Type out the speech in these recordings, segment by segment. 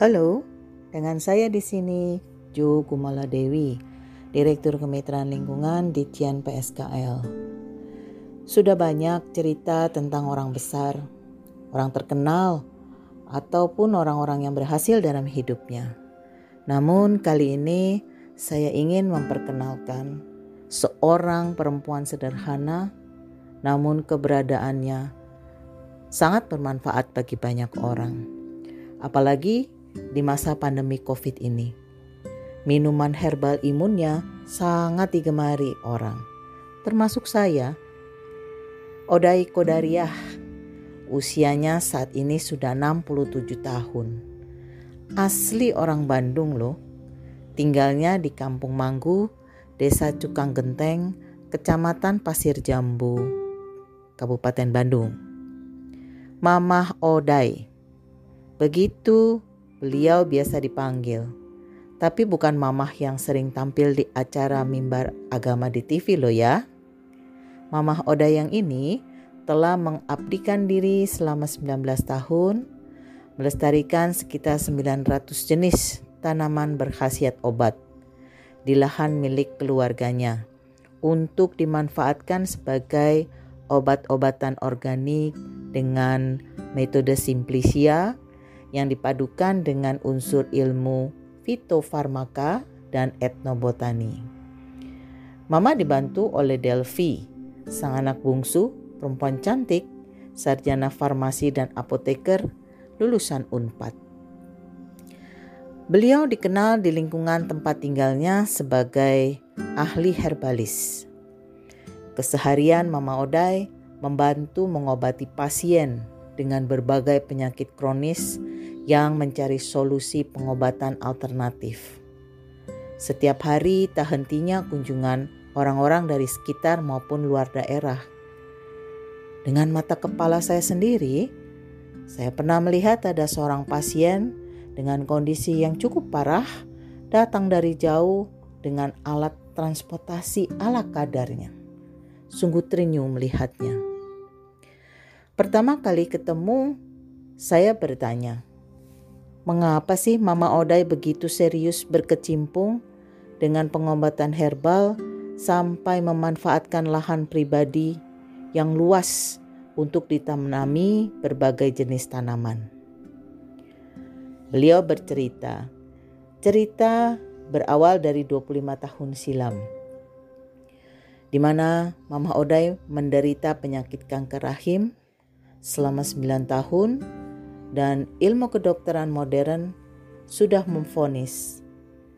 Halo, dengan saya di sini Jo Kumala Dewi, Direktur Kemitraan Lingkungan di Tian PSKL. Sudah banyak cerita tentang orang besar, orang terkenal, ataupun orang-orang yang berhasil dalam hidupnya. Namun kali ini saya ingin memperkenalkan seorang perempuan sederhana, namun keberadaannya sangat bermanfaat bagi banyak orang. Apalagi di masa pandemi COVID ini. Minuman herbal imunnya sangat digemari orang, termasuk saya. Odai Kodariah, usianya saat ini sudah 67 tahun. Asli orang Bandung loh, tinggalnya di Kampung Manggu, Desa Cukang Genteng, Kecamatan Pasir Jambu, Kabupaten Bandung. Mamah Odai. Begitu Beliau biasa dipanggil, tapi bukan mamah yang sering tampil di acara mimbar agama di TV loh ya. Mamah Oda yang ini telah mengabdikan diri selama 19 tahun, melestarikan sekitar 900 jenis tanaman berkhasiat obat di lahan milik keluarganya untuk dimanfaatkan sebagai obat-obatan organik dengan metode simplicia yang dipadukan dengan unsur ilmu fitofarmaka dan etnobotani. Mama dibantu oleh Delphi, sang anak bungsu, perempuan cantik, sarjana farmasi dan apoteker, lulusan UNPAD. Beliau dikenal di lingkungan tempat tinggalnya sebagai ahli herbalis. Keseharian Mama Odai membantu mengobati pasien dengan berbagai penyakit kronis yang mencari solusi pengobatan alternatif. Setiap hari tak hentinya kunjungan orang-orang dari sekitar maupun luar daerah. Dengan mata kepala saya sendiri, saya pernah melihat ada seorang pasien dengan kondisi yang cukup parah datang dari jauh dengan alat transportasi ala kadarnya. Sungguh terenyuh melihatnya. Pertama kali ketemu, saya bertanya, Mengapa sih Mama Odai begitu serius berkecimpung dengan pengobatan herbal sampai memanfaatkan lahan pribadi yang luas untuk ditanami berbagai jenis tanaman? Beliau bercerita, cerita berawal dari 25 tahun silam di mana Mama Odai menderita penyakit kanker rahim selama 9 tahun dan ilmu kedokteran modern sudah memfonis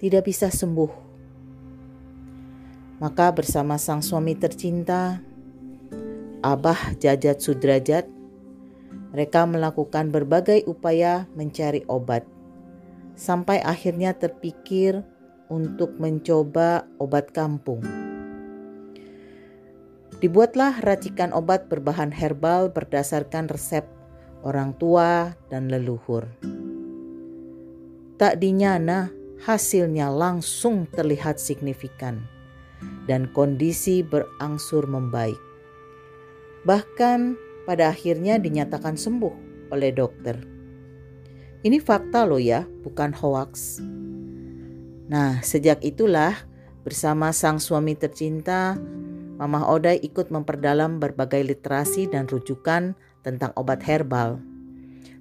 tidak bisa sembuh. Maka bersama sang suami tercinta, Abah Jajat Sudrajat, mereka melakukan berbagai upaya mencari obat. Sampai akhirnya terpikir untuk mencoba obat kampung. Dibuatlah racikan obat berbahan herbal berdasarkan resep orang tua, dan leluhur. Tak dinyana, hasilnya langsung terlihat signifikan dan kondisi berangsur membaik. Bahkan pada akhirnya dinyatakan sembuh oleh dokter. Ini fakta loh ya, bukan hoaks. Nah, sejak itulah bersama sang suami tercinta, Mama Odai ikut memperdalam berbagai literasi dan rujukan tentang obat herbal.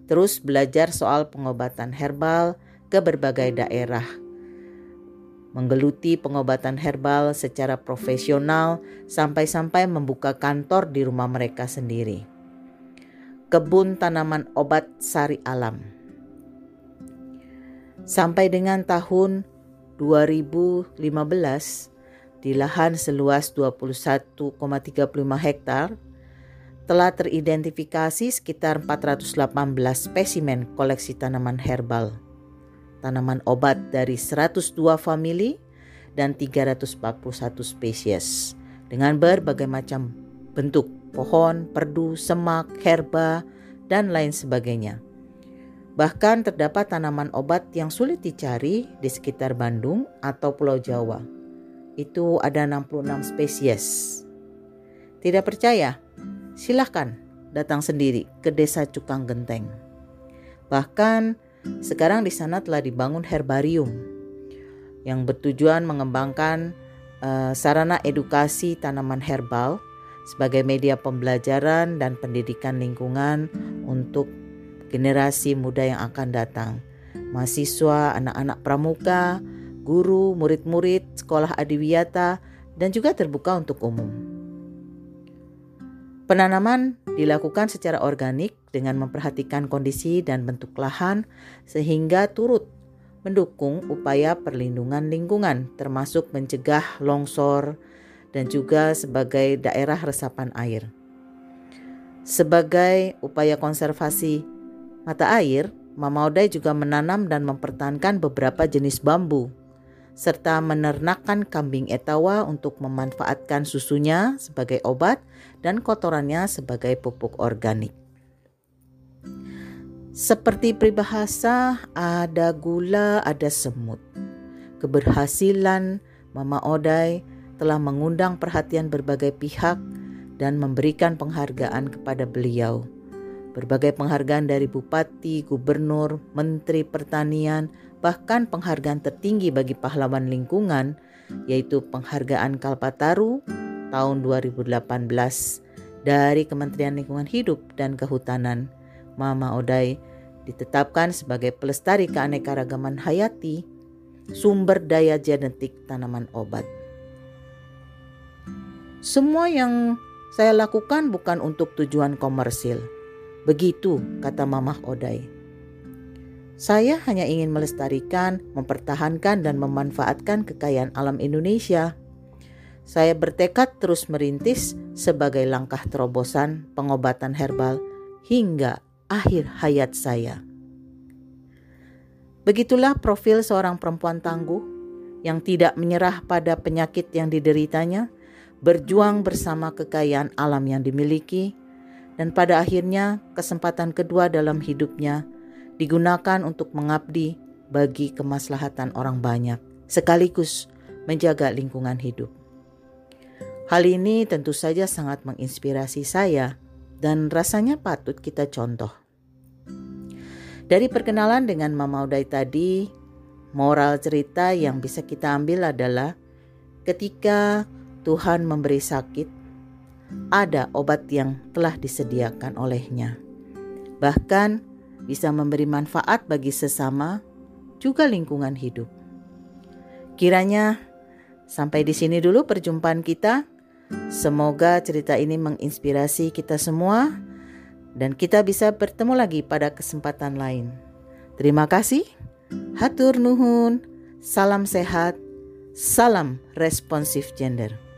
Terus belajar soal pengobatan herbal ke berbagai daerah. Menggeluti pengobatan herbal secara profesional sampai-sampai membuka kantor di rumah mereka sendiri. Kebun tanaman obat sari alam. Sampai dengan tahun 2015 di lahan seluas 21,35 hektar telah teridentifikasi sekitar 418 spesimen koleksi tanaman herbal, tanaman obat dari 102 famili dan 341 spesies dengan berbagai macam bentuk pohon, perdu, semak, herba, dan lain sebagainya. Bahkan terdapat tanaman obat yang sulit dicari di sekitar Bandung atau Pulau Jawa. Itu ada 66 spesies. Tidak percaya? Silahkan datang sendiri ke desa Cukang Genteng. Bahkan sekarang di sana telah dibangun herbarium yang bertujuan mengembangkan uh, sarana edukasi tanaman herbal sebagai media pembelajaran dan pendidikan lingkungan untuk generasi muda yang akan datang. Mahasiswa, anak-anak pramuka, guru, murid-murid, sekolah adiwiyata, dan juga terbuka untuk umum. Penanaman dilakukan secara organik dengan memperhatikan kondisi dan bentuk lahan sehingga turut mendukung upaya perlindungan lingkungan termasuk mencegah longsor dan juga sebagai daerah resapan air. Sebagai upaya konservasi mata air, Mama Odai juga menanam dan mempertahankan beberapa jenis bambu serta menernakkan kambing etawa untuk memanfaatkan susunya sebagai obat dan kotorannya sebagai pupuk organik. Seperti peribahasa, ada gula, ada semut. Keberhasilan Mama Odai telah mengundang perhatian berbagai pihak dan memberikan penghargaan kepada beliau. Berbagai penghargaan dari bupati, gubernur, menteri pertanian, bahkan penghargaan tertinggi bagi pahlawan lingkungan yaitu penghargaan Kalpataru tahun 2018 dari Kementerian Lingkungan Hidup dan Kehutanan. Mama Odai ditetapkan sebagai pelestari keanekaragaman hayati, sumber daya genetik tanaman obat. Semua yang saya lakukan bukan untuk tujuan komersil. Begitu kata Mamah Odai. Saya hanya ingin melestarikan, mempertahankan, dan memanfaatkan kekayaan alam Indonesia. Saya bertekad terus merintis sebagai langkah terobosan pengobatan herbal hingga akhir hayat saya. Begitulah profil seorang perempuan tangguh yang tidak menyerah pada penyakit yang dideritanya, berjuang bersama kekayaan alam yang dimiliki, dan pada akhirnya kesempatan kedua dalam hidupnya digunakan untuk mengabdi bagi kemaslahatan orang banyak, sekaligus menjaga lingkungan hidup. Hal ini tentu saja sangat menginspirasi saya dan rasanya patut kita contoh. Dari perkenalan dengan Mama Udai tadi, moral cerita yang bisa kita ambil adalah ketika Tuhan memberi sakit, ada obat yang telah disediakan olehnya. Bahkan bisa memberi manfaat bagi sesama, juga lingkungan hidup. Kiranya sampai di sini dulu perjumpaan kita. Semoga cerita ini menginspirasi kita semua dan kita bisa bertemu lagi pada kesempatan lain. Terima kasih. Hatur nuhun. Salam sehat. Salam responsif gender.